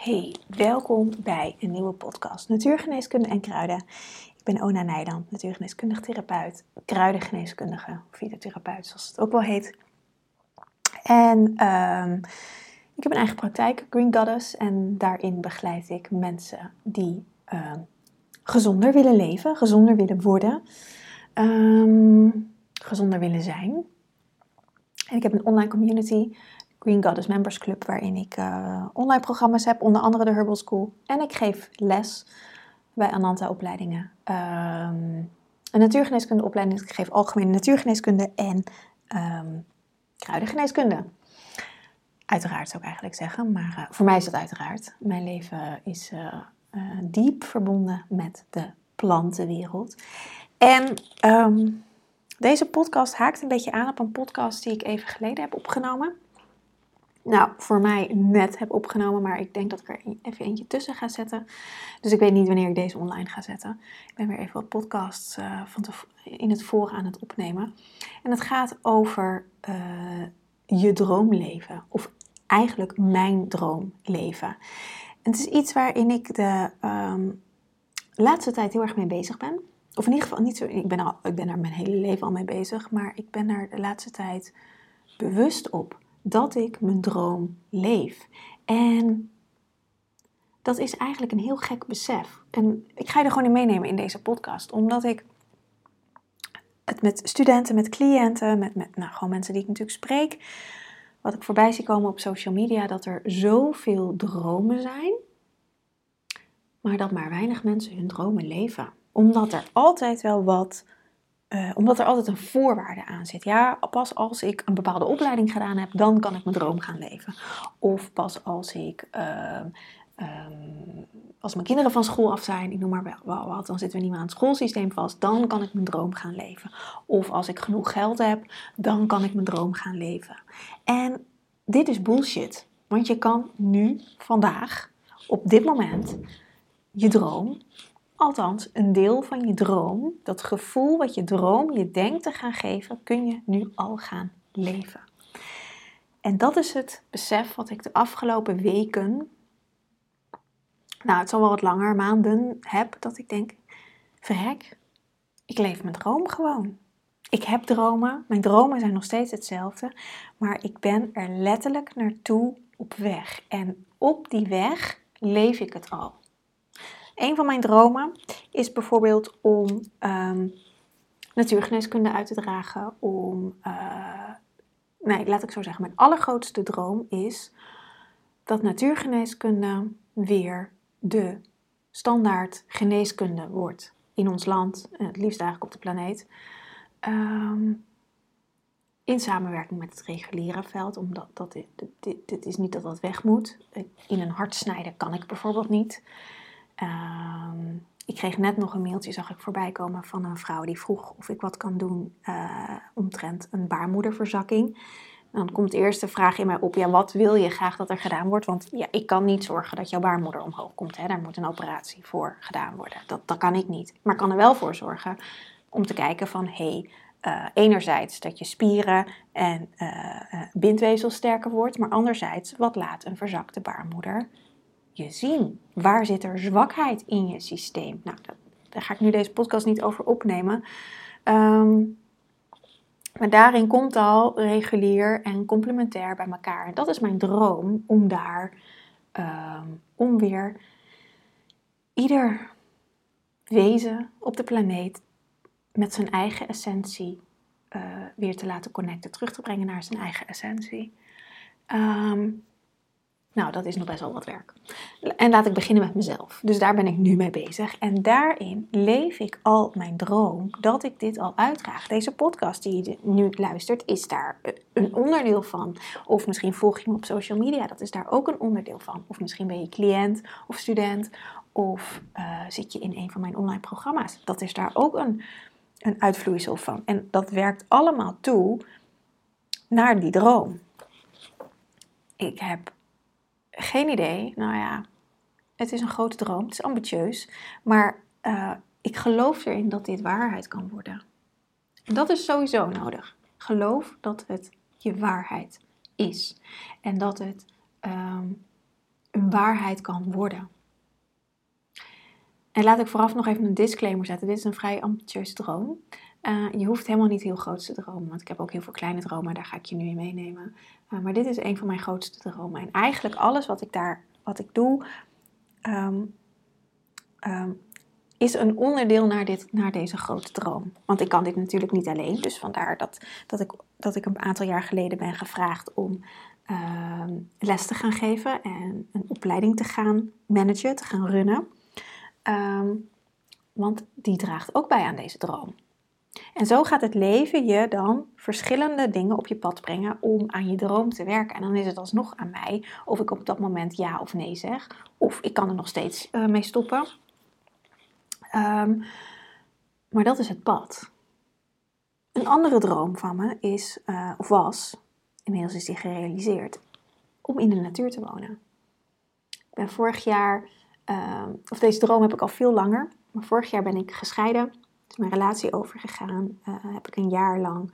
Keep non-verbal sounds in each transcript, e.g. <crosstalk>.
Hey, welkom bij een nieuwe podcast Natuurgeneeskunde en Kruiden. Ik ben Ona Nijland, natuurgeneeskundig therapeut, kruidengeneeskundige, fytotherapeut zoals het ook wel heet. En ehm, ik heb een eigen praktijk, Green Goddess, en daarin begeleid ik mensen die ehm, gezonder willen leven, gezonder willen worden, ehm, gezonder willen zijn. En ik heb een online community Green Goddess Members Club, waarin ik uh, online programma's heb, onder andere de Herbal School. En ik geef les bij Ananta opleidingen. Um, een natuurgeneeskunde opleiding, ik geef algemene natuurgeneeskunde en um, kruidengeneeskunde. Uiteraard zou ik eigenlijk zeggen, maar uh, voor mij is dat uiteraard. Mijn leven is uh, diep verbonden met de plantenwereld. En um, deze podcast haakt een beetje aan op een podcast die ik even geleden heb opgenomen nou, voor mij net heb opgenomen, maar ik denk dat ik er even eentje tussen ga zetten. Dus ik weet niet wanneer ik deze online ga zetten. Ik ben weer even wat podcasts van in het voor aan het opnemen. En het gaat over uh, je droomleven, of eigenlijk mijn droomleven. En het is iets waarin ik de um, laatste tijd heel erg mee bezig ben. Of in ieder geval niet zo, ik ben, al, ik ben er mijn hele leven al mee bezig, maar ik ben er de laatste tijd bewust op dat ik mijn droom leef. En dat is eigenlijk een heel gek besef. En ik ga je er gewoon in meenemen in deze podcast, omdat ik het met studenten, met cliënten, met, met nou, gewoon mensen die ik natuurlijk spreek, wat ik voorbij zie komen op social media, dat er zoveel dromen zijn, maar dat maar weinig mensen hun dromen leven. Omdat er altijd wel wat uh, omdat er altijd een voorwaarde aan zit. Ja, pas als ik een bepaalde opleiding gedaan heb, dan kan ik mijn droom gaan leven. Of pas als ik, uh, als mijn kinderen van school af zijn, ik noem maar wel wat, dan zitten we niet meer aan het schoolsysteem vast, dan kan ik mijn droom gaan leven. Of als ik genoeg geld heb, dan kan ik mijn droom gaan leven. En dit is bullshit. Want je kan nu, vandaag, op dit moment, je droom Althans, een deel van je droom, dat gevoel wat je droom je denkt te gaan geven, kun je nu al gaan leven. En dat is het besef wat ik de afgelopen weken, nou het zal wel wat langer, maanden heb, dat ik denk, verrek, ik leef mijn droom gewoon. Ik heb dromen, mijn dromen zijn nog steeds hetzelfde, maar ik ben er letterlijk naartoe op weg. En op die weg leef ik het al. Een van mijn dromen is bijvoorbeeld om um, natuurgeneeskunde uit te dragen. Om, uh, nee, laat ik zo zeggen, mijn allergrootste droom is dat natuurgeneeskunde weer de standaard geneeskunde wordt in ons land het liefst eigenlijk op de planeet. Um, in samenwerking met het reguliere veld, omdat dat, dit, dit, dit is niet dat dat weg moet. In een hart snijden kan ik bijvoorbeeld niet. Ehm, ik kreeg net nog een mailtje, zag ik voorbij komen van een vrouw die vroeg of ik wat kan doen uh, omtrent een baarmoederverzakking. Dan komt de eerste vraag in mij op, ja, wat wil je graag dat er gedaan wordt? Want ja, ik kan niet zorgen dat jouw baarmoeder omhoog komt. Hè? Daar moet een operatie voor gedaan worden. Dat, dat kan ik niet. Maar ik kan er wel voor zorgen om te kijken van, hey, uh, enerzijds dat je spieren en uh, bindweefsel sterker wordt, maar anderzijds, wat laat een verzakte baarmoeder je zien? Waar zit er zwakheid in je systeem? Nou, daar ga ik nu deze podcast niet over opnemen. Ehm, maar daarin komt al regulier en complementair bij elkaar. En dat is mijn droom om daar, ehm, om weer ieder wezen op de planeet met zijn eigen essentie uh, weer te laten connecten, terug te brengen naar zijn eigen essentie. Um, nou, dat is nog best wel wat werk. En laat ik beginnen met mezelf. Dus daar ben ik nu mee bezig. En daarin leef ik al mijn droom dat ik dit al uitdraag. Deze podcast die je nu luistert, is daar een onderdeel van. Of misschien volg je me op social media, dat is daar ook een onderdeel van. Of misschien ben je cliënt of student. Of uh, zit je in een van mijn online programma's. Dat is daar ook een, een uitvloeisel van. En dat werkt allemaal toe naar die droom. Ik heb geen idee. Nou ja, het is een grote droom. Het is ambitieus. Maar uh, ik geloof erin dat dit waarheid kan worden. En dat is sowieso nodig. Geloof dat het je waarheid is. En dat het um, een waarheid kan worden. En laat ik vooraf nog even een disclaimer zetten. Dit is een vrij ambitieuze droom. Uh, je hoeft helemaal niet heel groot te dromen, want ik heb ook heel veel kleine dromen, daar ga ik je nu in meenemen. Uh, maar dit is een van mijn grootste dromen. En eigenlijk alles wat ik daar, wat ik doe, um, um, is een onderdeel naar, dit, naar deze grote droom. Want ik kan dit natuurlijk niet alleen. Dus vandaar dat, dat, ik, dat ik een aantal jaar geleden ben gevraagd om uh, les te gaan geven en een opleiding te gaan managen, te gaan runnen. Want die draagt ook bij aan deze droom. En zo gaat het leven je dan verschillende dingen op je pad brengen om aan je droom te werken. En dan is het alsnog aan mij of ik op dat moment ja of nee zeg. Of ik kan er nog steeds uh, mee stoppen. Um, maar dat is het pad. Een andere droom van me is, uh, of was, inmiddels is die gerealiseerd, om in de natuur te wonen. Ik ben vorig jaar, uh, of deze droom heb ik al veel langer, maar vorig jaar ben ik gescheiden. Is mijn relatie overgegaan. Uh, heb ik een jaar lang.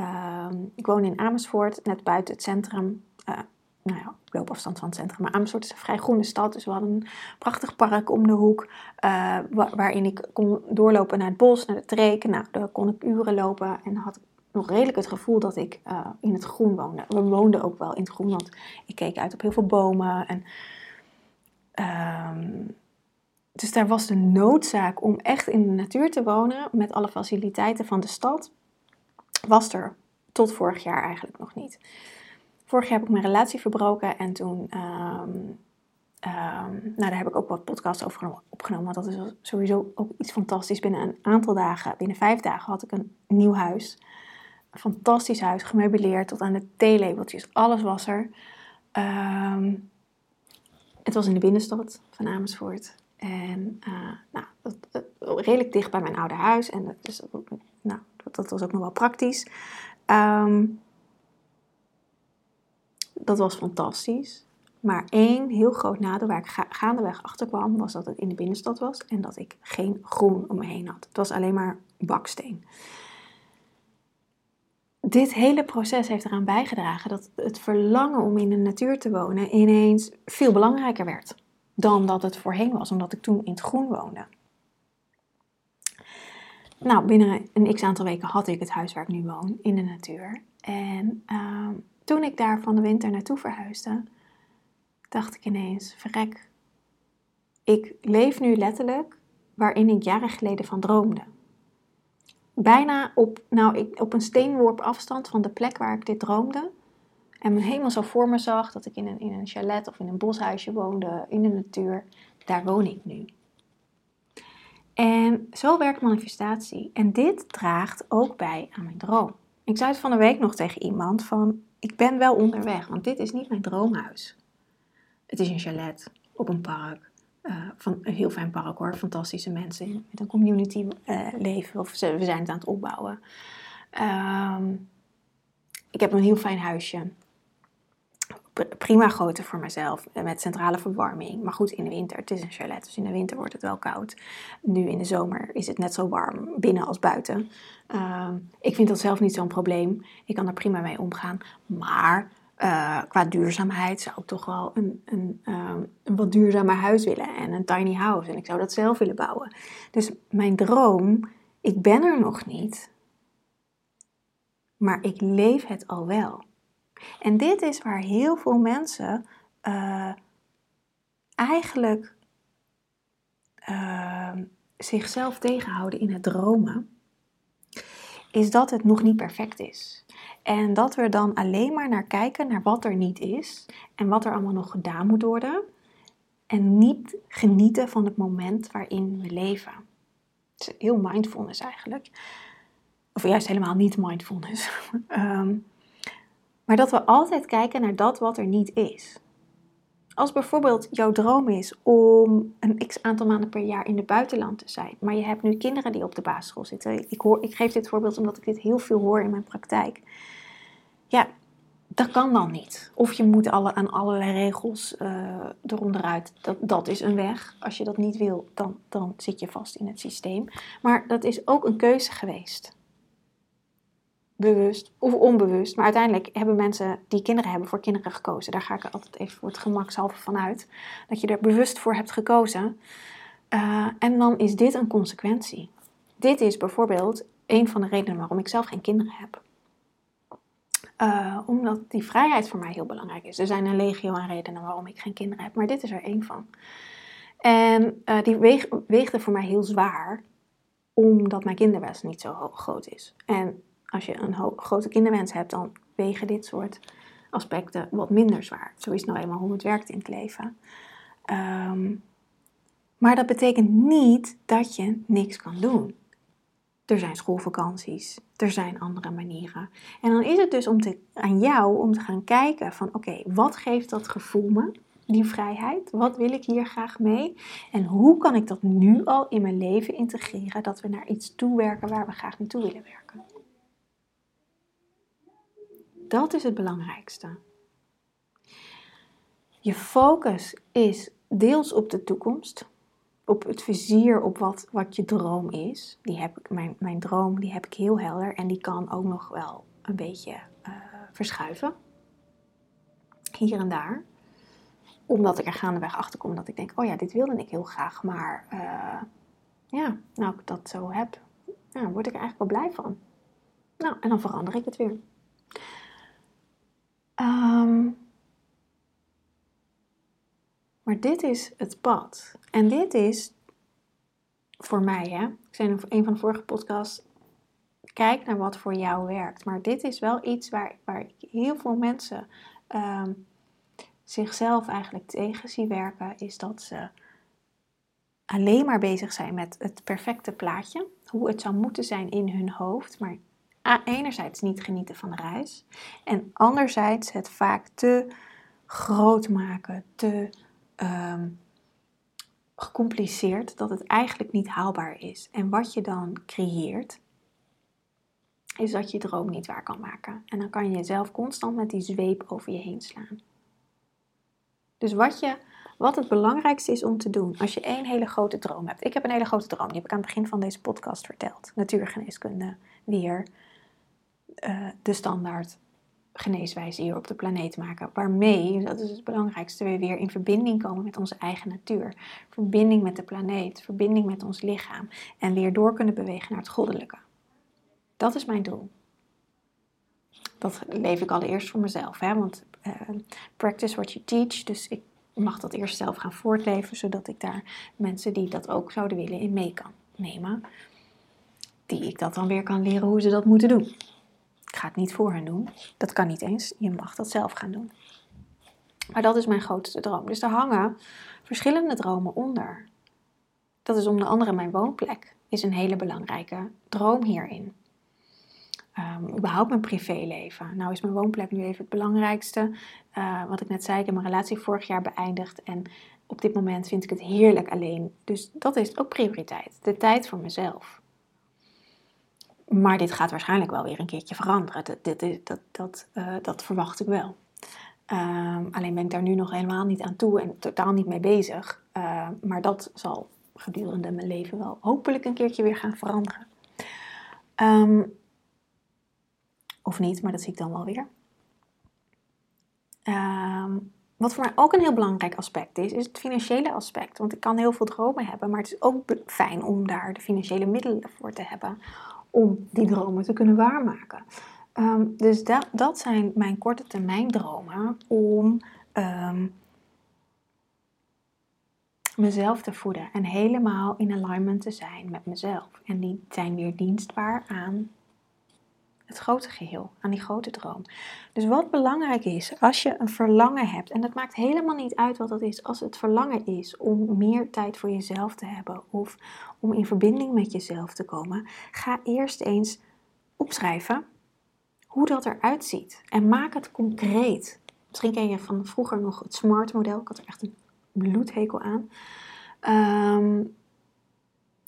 Uh, ik woon in Amersfoort, net buiten het centrum. Uh, nou ja, loopafstand van het centrum. Maar Amersfoort is een vrij groene stad. Dus we hadden een prachtig park om de hoek. Uh, waarin ik kon doorlopen naar het bos, naar de treken. Nou, daar kon ik uren lopen. En had nog redelijk het gevoel dat ik in het groen woonde. We woonden ook wel in het groen, want ik keek uit op heel veel bomen. En, uh, dus daar was de noodzaak om echt in de natuur te wonen. Met alle faciliteiten van de stad. Was er tot vorig jaar eigenlijk nog niet. Vorig jaar heb ik mijn relatie verbroken en toen, um, um, nou daar heb ik ook wat podcasts over opgenomen, want dat is sowieso ook iets fantastisch. Binnen een aantal dagen, binnen vijf dagen, had ik een nieuw huis. Een fantastisch huis, gemeubileerd tot aan de theelabeltjes, alles was er. Um, het was in de binnenstad van Amersfoort. En uh, nou, dat, dat, redelijk dicht bij mijn oude huis. En dat, dus, nou, dat, was ook nog wel praktisch. Um, dat was fantastisch. Maar één heel groot nadeel waar ik ga gaandeweg achter kwam, was dat het in de binnenstad was en dat ik geen groen om me heen had. Het was alleen maar baksteen. Dit hele proces heeft eraan bijgedragen dat het verlangen om in de natuur te wonen ineens veel belangrijker werd dan dat het voorheen was, omdat ik toen in het groen woonde. Nou, binnen een x aantal weken had ik het huis waar ik nu woon, in de natuur. En uh, toen ik daar van de winter naartoe verhuisde, dacht ik ineens: verrek, ik leef nu letterlijk waarin ik jaren geleden van droomde. Bijna op, nou, ik, op een steenworp afstand van de plek waar ik dit droomde. En me helemaal zo voor me zag dat ik in een, in een chalet of in een boshuisje woonde, in de natuur. Daar woon ik nu. En zo werkt manifestatie. En dit draagt ook bij aan mijn droom. Ik zei het van de week nog tegen iemand van ik ben wel onderweg, want dit is niet mijn droomhuis. Het is een chalet op een park. Uh, van een heel fijn park hoor, fantastische mensen met een community uh, leven. Of we zijn het aan het opbouwen. Um, ik heb een heel fijn huisje. Prima grootte voor mezelf, met centrale verwarming. Maar goed, in de winter, het is een chalet, dus in de winter wordt het wel koud. Nu in de zomer is het net zo warm binnen als buiten. Uh, ik vind dat zelf niet zo'n probleem. Ik kan er prima mee omgaan. Maar uh, qua duurzaamheid zou ik toch wel een, een, uh, een wat duurzamer huis willen. En een tiny house. En ik zou dat zelf willen bouwen. Dus mijn droom, ik ben er nog niet. Maar ik leef het al wel. En dit is waar heel veel mensen uh, eigenlijk zichzelf tegenhouden in het dromen is dat het nog niet perfect is. En dat we dan alleen maar naar kijken naar wat er niet is en wat er allemaal nog gedaan moet worden. En niet genieten van het moment waarin we leven. Het is heel mindfulness eigenlijk. Of juist helemaal niet mindfulness. um, <laughs> maar dat we altijd kijken naar dat wat er niet is. Als bijvoorbeeld jouw droom is om een x aantal maanden per jaar in het buitenland te zijn, maar je hebt nu kinderen die op de basisschool zitten. Ik, hoor, ik geef dit voorbeeld omdat ik dit heel veel hoor in mijn praktijk. Ja, dat kan dan niet. Of je moet alle, aan allerlei regels uh. Dat, dat is een weg. Als je dat niet wil, dan, dan zit je vast in het systeem. Maar dat is ook een keuze geweest. Bewust of onbewust. Maar uiteindelijk hebben mensen die kinderen hebben voor kinderen gekozen. Daar ga ik altijd even voor het gemakshalve van uit. Dat je er bewust voor hebt gekozen. Uh, en dan is dit een consequentie. Dit is bijvoorbeeld een van de redenen waarom ik zelf geen kinderen heb. Uh, omdat die vrijheid voor mij heel belangrijk is. Er zijn een legio aan redenen waarom ik geen kinderen heb, maar dit is er één van. En uh, die weeg, weegde voor mij heel zwaar, omdat mijn kinderwens niet zo groot is. En als je een grote kinderwens hebt, dan wegen dit soort aspecten wat minder zwaar. Zo is nou eenmaal hoe het werkt in het leven. Um, maar dat betekent niet dat je niks kan doen. Er zijn schoolvakanties, er zijn andere manieren. En dan is het dus om te, aan jou om te gaan kijken van oké, wat geeft dat gevoel me, die vrijheid? Wat wil ik hier graag mee? En hoe kan ik dat nu al in mijn leven integreren dat we naar iets toe werken waar we graag naartoe willen werken? Dat is het belangrijkste. Je focus is deels op de toekomst, op het vizier op wat, wat je droom is. Die heb ik, mijn, mijn droom die heb ik heel helder en die kan ook nog wel een beetje uh, verschuiven. Hier en daar. Omdat ik er gaandeweg achter kom dat ik denk, oh ja, dit wilde ik heel graag, maar uh, ja, nou ik dat zo heb, ja, word ik er eigenlijk wel blij van. Nou, en dan verander ik het weer. Um, maar dit is het pad. En dit is voor mij, hè. Ik zei een van de vorige podcasts, kijk naar wat voor jou werkt. Maar dit is wel iets waar, waar heel veel mensen um, zichzelf eigenlijk tegen zie werken, is dat ze alleen maar bezig zijn met het perfecte plaatje. Hoe het zou moeten zijn in hun hoofd, maar enerzijds niet genieten van de reis. En anderzijds het vaak te groot maken, te um, gecompliceerd dat het eigenlijk niet haalbaar is. En wat je dan creëert, is dat je droom niet waar kan maken. En dan kan je jezelf constant met die zweep over je heen slaan. Dus wat, je, wat het belangrijkste is om te doen als je één hele grote droom hebt. Ik heb een hele grote droom, die heb ik aan het begin van deze podcast verteld. Natuurgeneeskunde, weer, uh, de standaard geneeswijze hier op de planeet maken. Waarmee, dat is het belangrijkste, we weer in verbinding komen met onze eigen natuur. Verbinding met de planeet, verbinding met ons lichaam. En weer door kunnen bewegen naar het goddelijke. Dat is mijn doel. Dat leef ik allereerst voor mezelf. Hè? Want uh, practice what you teach. Dus ik mag dat eerst zelf gaan voortleven. Zodat ik daar mensen die dat ook zouden willen in mee kan nemen. Die ik dat dan weer kan leren hoe ze dat moeten doen. Ik ga het niet voor hen doen. Dat kan niet eens. Je mag dat zelf gaan doen. Maar dat is mijn grootste droom. Dus er hangen verschillende dromen onder. Dat is onder andere mijn woonplek. Is een hele belangrijke droom hierin. Um, überhaupt mijn privéleven. Nou is mijn woonplek nu even het belangrijkste. Uh, wat ik net zei, ik heb mijn relatie vorig jaar beëindigd. En op dit moment vind ik het heerlijk alleen. Dus dat is ook prioriteit. De tijd voor mezelf. Maar dit gaat waarschijnlijk wel weer een keertje veranderen. Dat, dit, dat, dat, uh, dat verwacht ik wel. Um, alleen ben ik daar nu nog helemaal niet aan toe en totaal niet mee bezig. Uh, maar dat zal gedurende mijn leven wel hopelijk een keertje weer gaan veranderen. Um, of niet, maar dat zie ik dan wel weer. Wat voor mij ook een heel belangrijk aspect is, is het financiële aspect. Want ik kan heel veel dromen hebben, maar het is ook fijn om daar de financiële middelen voor te hebben om die dromen te kunnen waarmaken. Um, dus dat, dat zijn mijn korte termijn dromen om um, mezelf te voeden en helemaal in alignment te zijn met mezelf. En die zijn weer dienstbaar aan het grote geheel, aan die grote droom. Dus wat belangrijk is, als je een verlangen hebt, en dat maakt helemaal niet uit wat dat is, als het verlangen is om meer tijd voor jezelf te hebben of om in verbinding met jezelf te komen, ga eerst eens opschrijven hoe dat eruit ziet en maak het concreet. Misschien ken je van vroeger nog het SMART model, ik had er echt een bloedhekel aan. Um,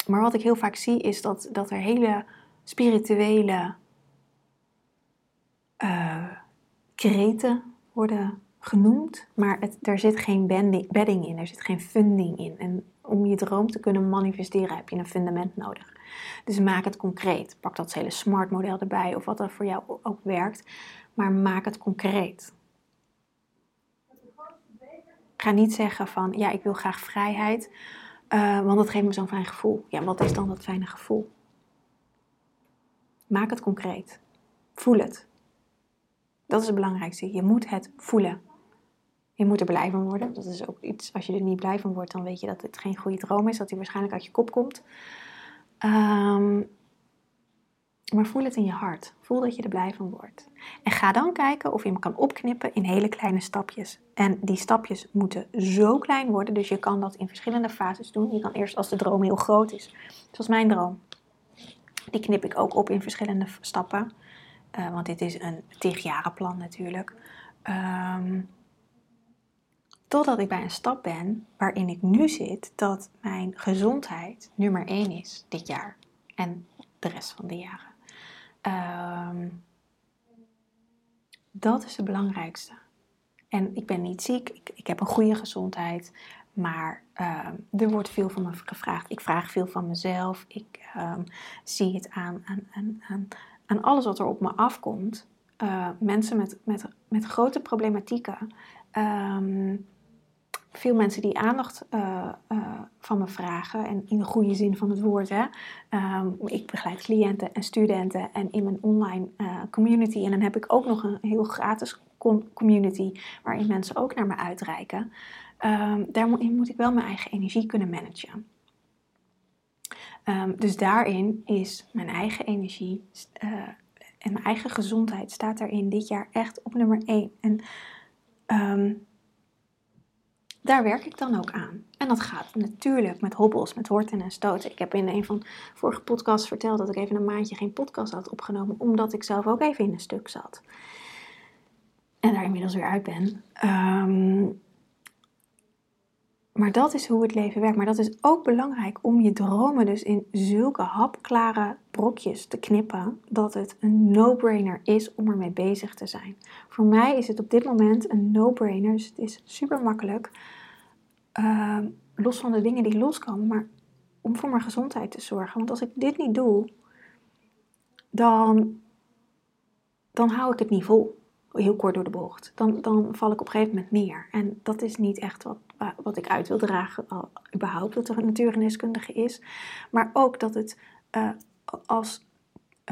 maar wat ik heel vaak zie is dat, dat er hele spirituele uh, kreten worden genoemd, maar er zit geen bedding in, er zit geen funding in. En om je droom te kunnen manifesteren heb je een fundament nodig. Dus maak het concreet. Pak dat hele smart model erbij of wat er voor jou ook werkt. Maar maak het concreet. Ga niet zeggen van ja, ik wil graag vrijheid, uh, want dat geeft me zo'n fijn gevoel. Ja, wat is dan dat fijne gevoel? Maak het concreet. Voel het. Dat is het belangrijkste. Je moet het voelen. Je moet er blij van worden. Dat is ook iets, als je er niet blij van wordt, dan weet je dat het geen goede droom is, dat hij waarschijnlijk uit je kop komt. Ehm, maar voel het in je hart. Voel dat je er blij van wordt. En ga dan kijken of je hem kan opknippen in hele kleine stapjes. En die stapjes moeten zo klein worden, dus je kan dat in verschillende fases doen. Je kan eerst als de droom heel groot is, zoals mijn droom. Die knip ik ook op in verschillende stappen. Uh, want dit is een tigjarenplan natuurlijk. Um, totdat ik bij een stap ben waarin ik nu zit dat mijn gezondheid nummer één is dit jaar. En de rest van de jaren. Um, dat is het belangrijkste. En ik ben niet ziek, ik, ik heb een goede gezondheid, maar uh, er wordt veel van me gevraagd. Ik vraag veel van mezelf. Ik zie het aan, aan, aan, aan, aan alles wat er op me afkomt. Uh, mensen met, met, met grote problematieken. Um, veel mensen die aandacht uh, uh, van me vragen. En in de goede zin van het woord. Hè. Um, ik begeleid cliënten en studenten en in mijn online community. En dan heb ik ook nog een heel gratis community waarin mensen ook naar me uitreiken. Um, daarin moet ik wel mijn eigen energie kunnen managen. Um, dus daarin is mijn eigen energie en mijn eigen gezondheid staat daarin dit jaar echt op nummer 1. En daar werk ik dan ook aan. En dat gaat natuurlijk met hobbels, met horten en stoten. Ik heb in een van de vorige podcasts verteld dat ik even een maandje geen podcast had opgenomen, omdat ik zelf ook even in een stuk zat. En daar inmiddels weer uit ben. Um, maar dat is hoe het leven werkt. Maar dat is ook belangrijk om je dromen dus in zulke hapklare brokjes te knippen. Dat het een no-brainer is om ermee bezig te zijn. Voor mij is het op dit moment een no-brainer. Dus het is super makkelijk. Ehm, los van de dingen die loskomen. Maar om voor mijn gezondheid te zorgen. Want als ik dit niet doe, dan, dan hou ik het niet vol heel kort door de bocht. Dan, dan val ik op een gegeven moment neer. En dat is niet echt wat, wat ik uit wil dragen, überhaupt dat er een natuurgeneeskundige is. Maar ook dat het uh, als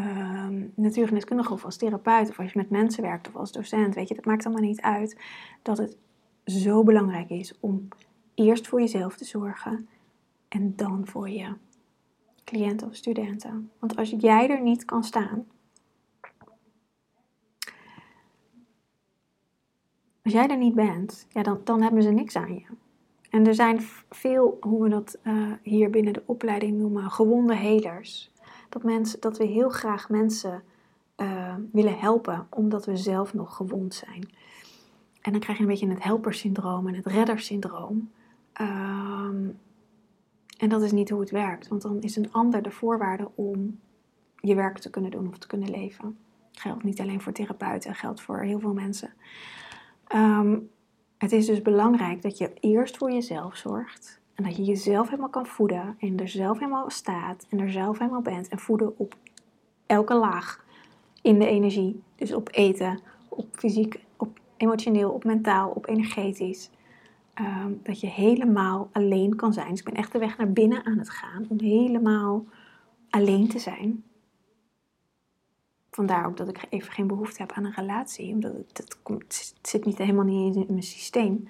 uh, of als therapeut of als je met mensen werkt of als docent, weet je, dat maakt allemaal niet uit. Dat het zo belangrijk is om eerst voor jezelf te zorgen en dan voor je cliënten of studenten. Want als jij er niet kan staan, Als jij er niet bent, ja, dan, dan hebben ze niks aan je. En er zijn veel, hoe we dat uh, hier binnen de opleiding noemen, gewonde helers. Dat, mensen, dat we heel graag mensen uh, willen helpen, omdat we zelf nog gewond zijn. En dan krijg je een beetje het helpersyndroom en het reddersyndroom. Um, en dat is niet hoe het werkt, want dan is een ander de voorwaarde om je werk te kunnen doen of te kunnen leven. Geldt niet alleen voor therapeuten, geldt voor heel veel mensen. Um, het is dus belangrijk dat je eerst voor jezelf zorgt. En dat je jezelf helemaal kan voeden. En er zelf helemaal staat. En er zelf helemaal bent. En voeden op elke laag in de energie. Dus op eten, op fysiek, op emotioneel, op mentaal, op energetisch. Um, dat je helemaal alleen kan zijn. Dus ik ben echt de weg naar binnen aan het gaan. Om helemaal alleen te zijn. Vandaar ook dat ik even geen behoefte heb aan een relatie. Omdat het, het, komt, zit niet helemaal niet in mijn systeem.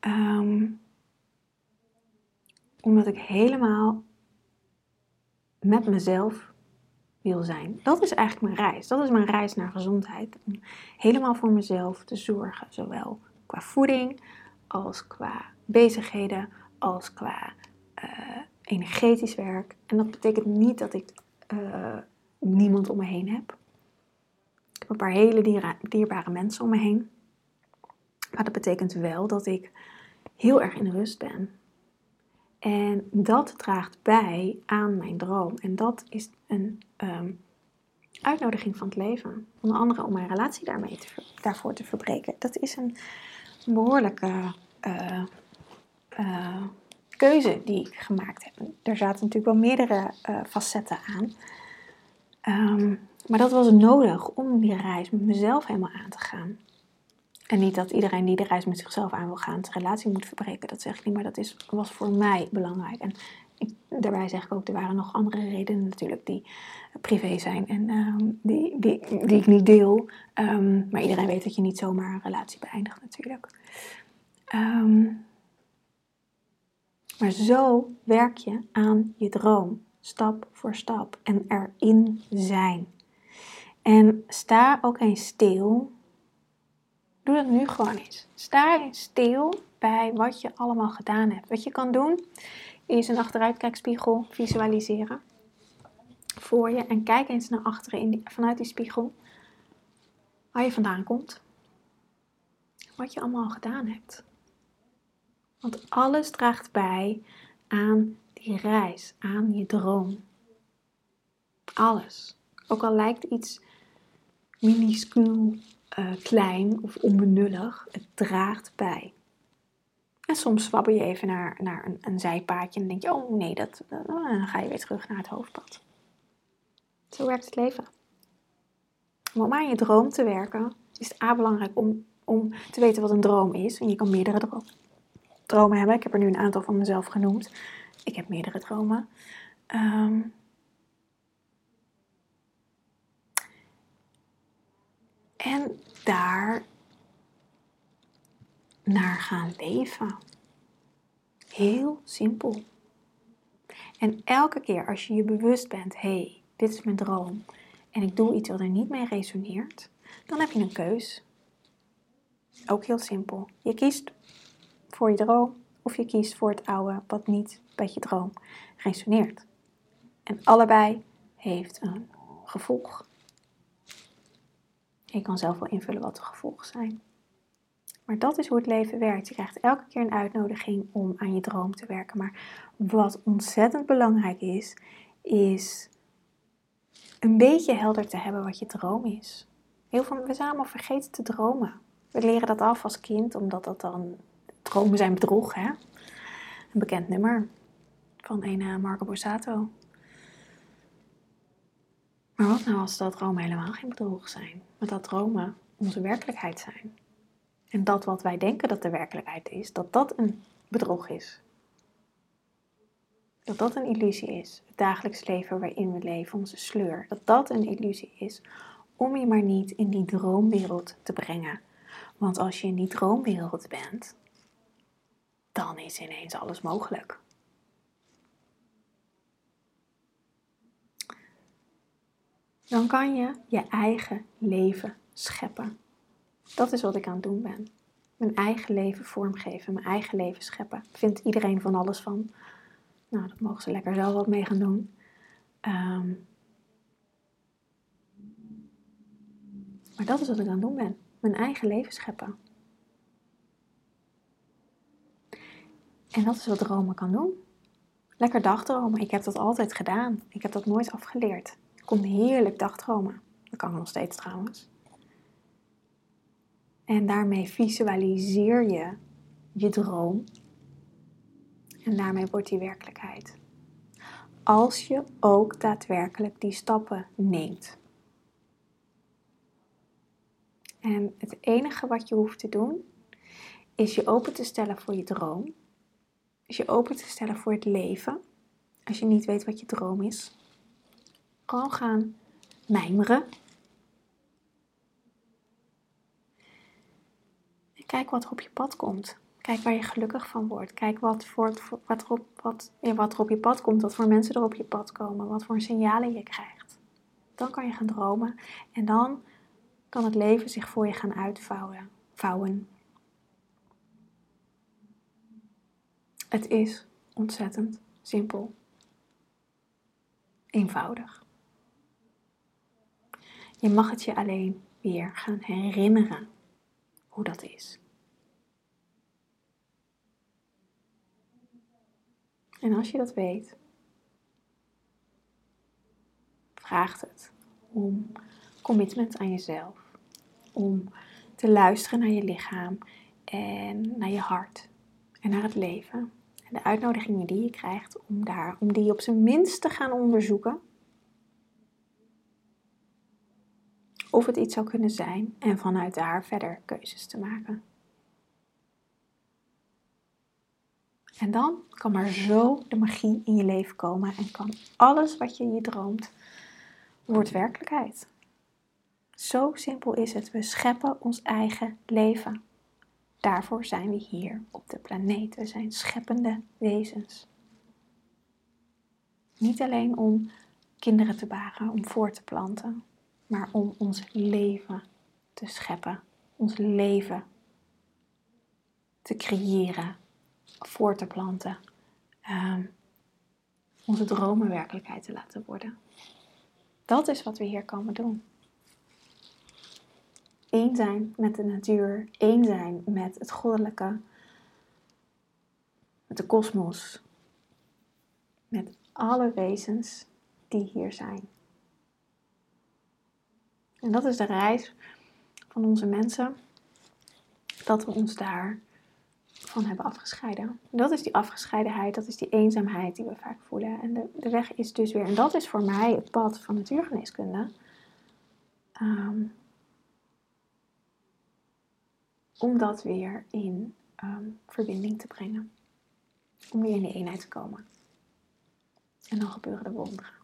Um, omdat ik helemaal met mezelf wil zijn. Dat is eigenlijk mijn reis. Dat is mijn reis naar gezondheid. Om helemaal voor mezelf te zorgen. Zowel qua voeding, als qua bezigheden, als qua uh, energetisch werk. En dat betekent niet dat ik uh, niemand om me heen heb heb een paar hele dierbare mensen om me heen. Maar dat betekent wel dat ik heel erg in rust ben. En dat draagt bij aan mijn droom. En dat is een um, uitnodiging van het leven. Onder andere om mijn relatie daarmee daarvoor te verbreken. Dat is een behoorlijke uh, uh, keuze die ik gemaakt heb. Er zaten natuurlijk wel meerdere uh, facetten aan. Ehm, maar dat was nodig om die reis met mezelf helemaal aan te gaan. En niet dat iedereen die de reis met zichzelf aan wil gaan, zijn relatie moet verbreken. Dat zeg ik niet, maar dat is, was voor mij belangrijk. En daarbij zeg ik ook, er waren nog andere redenen natuurlijk die privé zijn en ehm, die, die, die ik niet deel. Ehm, maar iedereen weet dat je niet zomaar een relatie beëindigt natuurlijk. Ehm, maar zo werk je aan je droom, stap voor stap en erin zijn. En sta ook eens stil. Doe dat nu gewoon eens. Sta eens stil bij wat je allemaal gedaan hebt. Wat je kan doen is een achteruitkijkspiegel visualiseren voor je en kijk eens naar achteren in vanuit die spiegel waar je vandaan komt. Wat je allemaal gedaan hebt. Want alles draagt bij aan die reis, aan je droom. Alles. Ook al lijkt iets minuscuul, uh, klein of onbenullig, het draagt bij. En soms zwabber je even naar, naar een, een zijpaadje en denk je, oh nee, dat, dan ga je weer terug naar het hoofdpad. Zo werkt het leven. Om aan je droom te werken, is het A belangrijk om, om te weten wat een droom is. En je kan meerdere dromen hebben. Ik heb er nu een aantal van mezelf genoemd. Ik heb meerdere dromen. Ehm, en daar naar gaan leven. Heel simpel. En elke keer als je je bewust bent, hé, hey, dit is mijn droom en ik doe iets wat er niet mee resoneert, dan heb je een keus. Ook heel simpel. Je kiest voor je droom of je kiest voor het oude wat niet bij je droom resoneert. En allebei heeft een gevolg. Je kan zelf wel invullen wat de gevolgen zijn. Maar dat is hoe het leven werkt. Je krijgt elke keer een uitnodiging om aan je droom te werken. Maar wat ontzettend belangrijk is, is een beetje helder te hebben wat je droom is. Heel veel, we zijn vergeten te dromen. We leren dat af als kind, omdat dat dan dromen zijn bedrog. Hè? Een bekend nummer van een Marco Borsato. Maar wat nou als dat dromen helemaal geen bedrog zijn? Maar dat dromen onze werkelijkheid zijn. En dat wat wij denken dat de werkelijkheid is, dat dat een bedrog is. Dat dat een illusie is. Het dagelijks leven waarin we leven, onze sleur. Dat dat een illusie is om je maar niet in die droomwereld te brengen. Want als je in die droomwereld bent, dan is ineens alles mogelijk. Dan kan je je eigen leven scheppen. Dat is wat ik aan het doen ben. Mijn eigen leven vormgeven, mijn eigen leven scheppen. Vindt iedereen van alles van. Nou, dat mogen ze lekker zelf wat mee gaan doen. Ehm, maar dat is wat ik aan het doen ben. Mijn eigen leven scheppen. En dat is wat dromen kan doen. Lekker dagdromen. Ik heb dat altijd gedaan. Ik heb dat nooit afgeleerd. Kon heerlijk dagdromen. Dat kan nog steeds trouwens. En daarmee visualiseer je je droom. En daarmee wordt die werkelijkheid. Als je ook daadwerkelijk die stappen neemt. En het enige wat je hoeft te doen, is je open te stellen voor je droom. Is je open te stellen voor het leven. Als je niet weet wat je droom is. Gewoon gaan mijmeren Kijk wat er op je pad komt. Kijk waar je gelukkig van wordt. Kijk wat, voor, wat, er, op, wat, ja, wat op je pad komt. Wat voor mensen er op je pad komen. Wat voor signalen je krijgt. Dan kan je gaan dromen. En dan kan het leven zich voor je gaan uitvouwen. Vouwen. Het is ontzettend simpel. Eenvoudig. Je mag het je alleen weer gaan herinneren hoe dat is. En als je dat weet, vraagt het om commitment aan jezelf. Om te luisteren naar je lichaam en naar je hart en naar het leven. En de uitnodigingen die je krijgt om, daar, om die op zijn minst te gaan onderzoeken. Of het iets zou kunnen zijn en vanuit daar verder keuzes te maken. En dan kan maar zo de magie in je leven komen en kan alles wat je je droomt, wordt werkelijkheid. Zo simpel is het. We scheppen ons eigen leven. Daarvoor zijn we hier op de planeet. We zijn scheppende wezens. Niet alleen om kinderen te baren, om voor te planten, maar om ons leven te scheppen, ons leven te creëren, voor te planten, um, onze dromen werkelijkheid te laten worden. Dat is wat we hier komen doen. Eén zijn met de natuur, één zijn met het goddelijke, met de kosmos, met alle wezens die hier zijn. En dat is de reis van onze mensen, dat we ons daar van hebben afgescheiden. Dat is die afgescheidenheid, dat is die eenzaamheid die we vaak voelen. En de, weg is dus weer, en dat is voor mij het pad van natuurgeneeskunde. Um, om dat weer in ehm, verbinding te brengen. Om weer in de eenheid te komen. En dan gebeuren de wonderen.